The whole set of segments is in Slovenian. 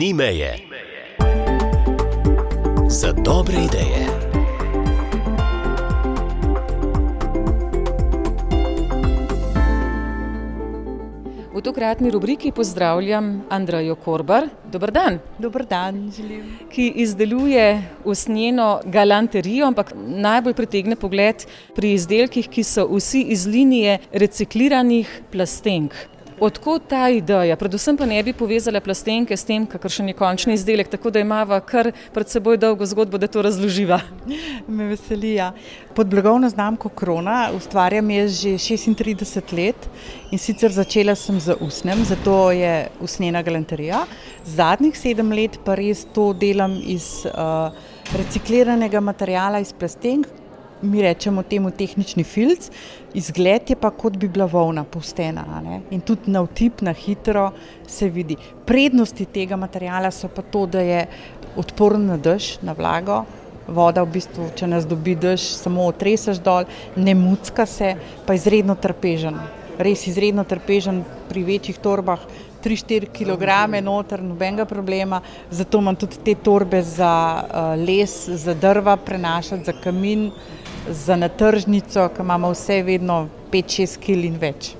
Ni meje. Za dobre ideje. V tokratni rubriki pozdravljam Andrejo Korbar. Dobr dan. Dober dan, želim. Ki izdeluje usnjeno galanterijo, ampak najbolj pritegne pogled pri izdelkih, ki so vsi iz linije recikliranih plastenk. Odkot ta ideja? Predvsem pa ne bi povezala plastenke s tem, kakršen je končni izdelek, tako da imamo kar pred seboj dolgo zgodbo, da to razloživa. Me veseli. Ja. Pod blagovno znamko Krona ustvarjam jaz že 36 let in sicer začela sem z usnem, zato je usnjena galanterija. Zadnjih sedem let pa res to delam iz uh, recikliranega materijala iz plastenk, mi rečemo temu tehnični filc, izgled je pa kot bi bila volna postena. In tudi na vtip, na hitro se vidi. Prednosti tega materijala so pa to, da je odporen na dež, na vlago. Voda, v bistvu, če nas dobi dež, samo otresaš dol, ne mucka se, pa izredno trpežen. Res izredno trpežen pri večjih torbah, 3-4 kg noter, nobenega problema. Zato imam tudi te torbe za uh, les, za drva, prenašati za kamin, za natržnico, ki imamo vse vedno 5-6 kg in več.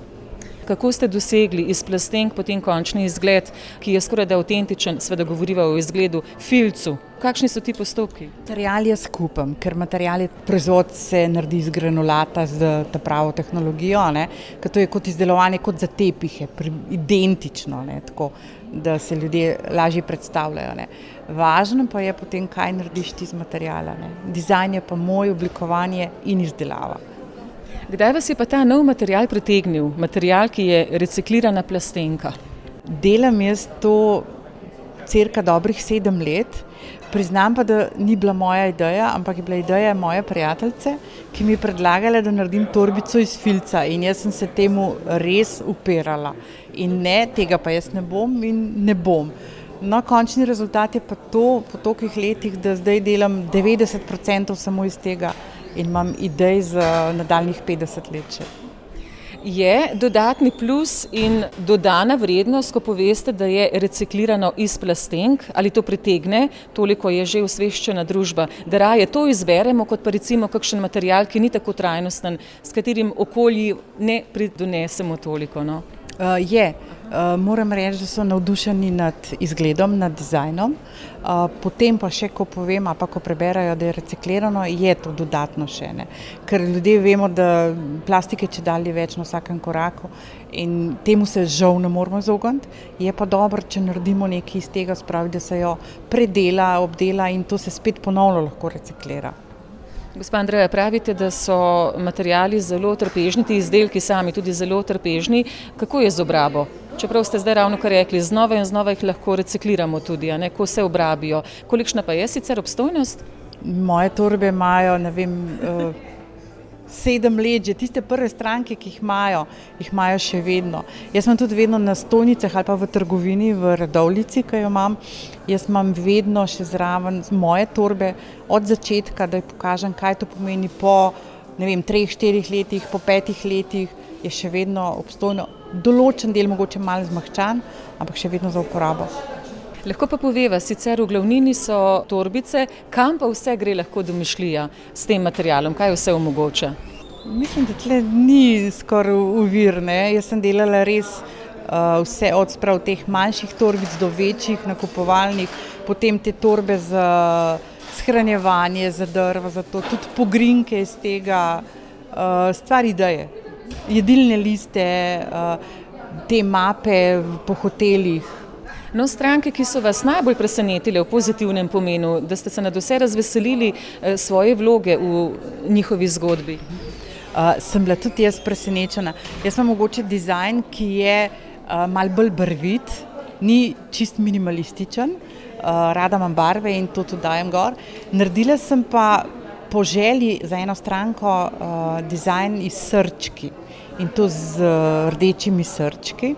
Kako ste dosegli iz plastenk potem končni izgled, ki je skoraj da avtentičen, seveda govoriva o izgledu filcu? Kakšni so ti postopki? Material je skupen, ker material je proizvod se naredi iz granulata z ta pravo tehnologijo, ker to je kot izdelovanje kot za tepihe, identično, ne, tako, da se ljudje lažje predstavljajo. Ne. Važno pa je potem, kaj narediš ti z materijala. Ne. Dizajn je pa moj, oblikovanje in izdelava. Kdaj vas je pa ta nov material pritegnil, material, ki je reciklirana plastenka? Delam jaz to crka dobrih sedem let. Priznam pa, da ni bila moja ideja, ampak je bila ideja moje prijateljice, ki mi je predlagala, da naredim torbico iz filca in jaz sem se temu res upirala. In ne, tega pa jaz ne bom in ne bom. No, končni rezultat je pa to, po tolikih letih, da zdaj delam 90% samo iz tega in imam idej za nadaljnih 50 let. Še. Je dodatni plus in dodana vrednost, ko poveste, da je reciklirano iz plastenk, ali to pritegne, toliko je že usveščena družba, da raje to izberemo, kot pa recimo kakšen material, ki ni tako trajnosten, s katerim okolji ne pridonesemo toliko. No? Uh, je. Uh, moram reči, da so navdušeni nad izgledom, nad dizajnom. Uh, potem pa še, ko povem, pa ko preberajo, da je reciklirano, je to dodatno še ne. Ker ljudje vemo, da plastike če dalje več na vsakem koraku in temu se žal ne moramo izogniti. Je pa dobro, če naredimo nekaj iz tega, spravi, da se jo predela, obdela in to se spet ponovno lahko reciklira. Gospod Andrej, pravite, da so materijali zelo trpežni, ti izdelki sami tudi zelo trpežni. Kako je z obrabo? Čeprav ste zdaj ravno kar rekli, znova in znova jih lahko recikliramo tudi, ne, ko se obrabijo. Kolikšna pa je sicer obstojnost? Moje torbe imajo, ne vem, uh, sedem let, že tiste prve stranke, ki jih imajo, jih imajo še vedno. Jaz sem tudi vedno na stojnicah ali pa v trgovini, v redovnici, ki jo imam. Jaz imam vedno še zraven moje torbe od začetka, da pokažem, kaj to pomeni po vem, treh, štirih letih, po petih letih, je še vedno obstojno. Določen del, mogoče malo zmahčan, ampak še vedno za uporabo. Lahko pa poveva, sicer v glavnini so torbice, kam pa vse gre lahko domišljija s tem materialom, kaj vse omogoča? Mislim, da tle ni skoraj uvirne. Jaz sem delala res uh, vse od sprav teh manjših torbic do večjih nakupovalnih, potem te torbe za shranjevanje, za drva, za to, tudi pogrinke iz tega, uh, stvar ideje, jedilne liste, uh, te mape po hotelih. No, stranke, ki so vas najbolj presenetile v pozitivnem pomenu, da ste se na vse razveselili eh, svoje vloge v njihovi zgodbi? Uh, sem bila tudi jaz presenečena. Jaz sem mogoče dizajn, ki je uh, mal bolj brvit, ni čist minimalističen, uh, rada imam barve in to tudi dajem gor. Naredila sem pa po želji za eno stranko uh, dizajn iz srčki in to z uh, rdečimi srčki.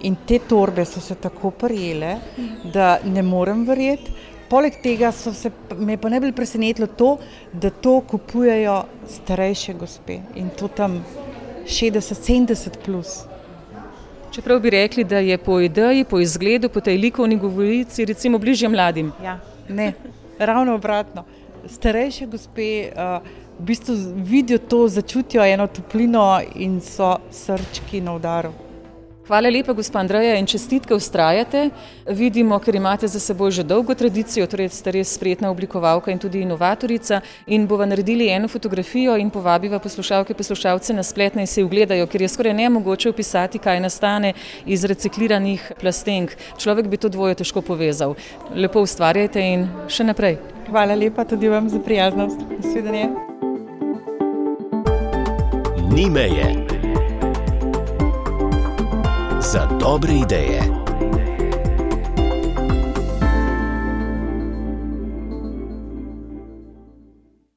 In te torbe so se tako prijele, da ne morem verjeti. Poleg tega se, me je pa najbolj presenetilo to, da to kupujejo starejše gospe in to tam 60-70 plus. Čeprav bi rekli, da je po ideji, po izgledu, po tej likovni govorici, recimo bližje mladim. Ja, ne, ravno obratno. Starejše gospe uh, v bistvu vidijo to, začutijo eno toplino in so srčki na udaru. Hvala lepa, gospod Andreja, in čestitke ustrajate. Vidimo, ker imate za seboj že dolgo tradicijo, torej ste res spretna oblikovalka in tudi inovatorica. In bova naredili eno fotografijo in povabiva poslušalke in poslušalce na splet, naj se ogledajo, ker je skoraj nemogoče opisati, kaj nastane iz recikliranih plastenk. Človek bi to dvoje težko povezal. Lepo ustvarjajte in še naprej. Hvala lepa tudi vam za prijaznost. Nasvidenje. Ni meje za dobre ideje.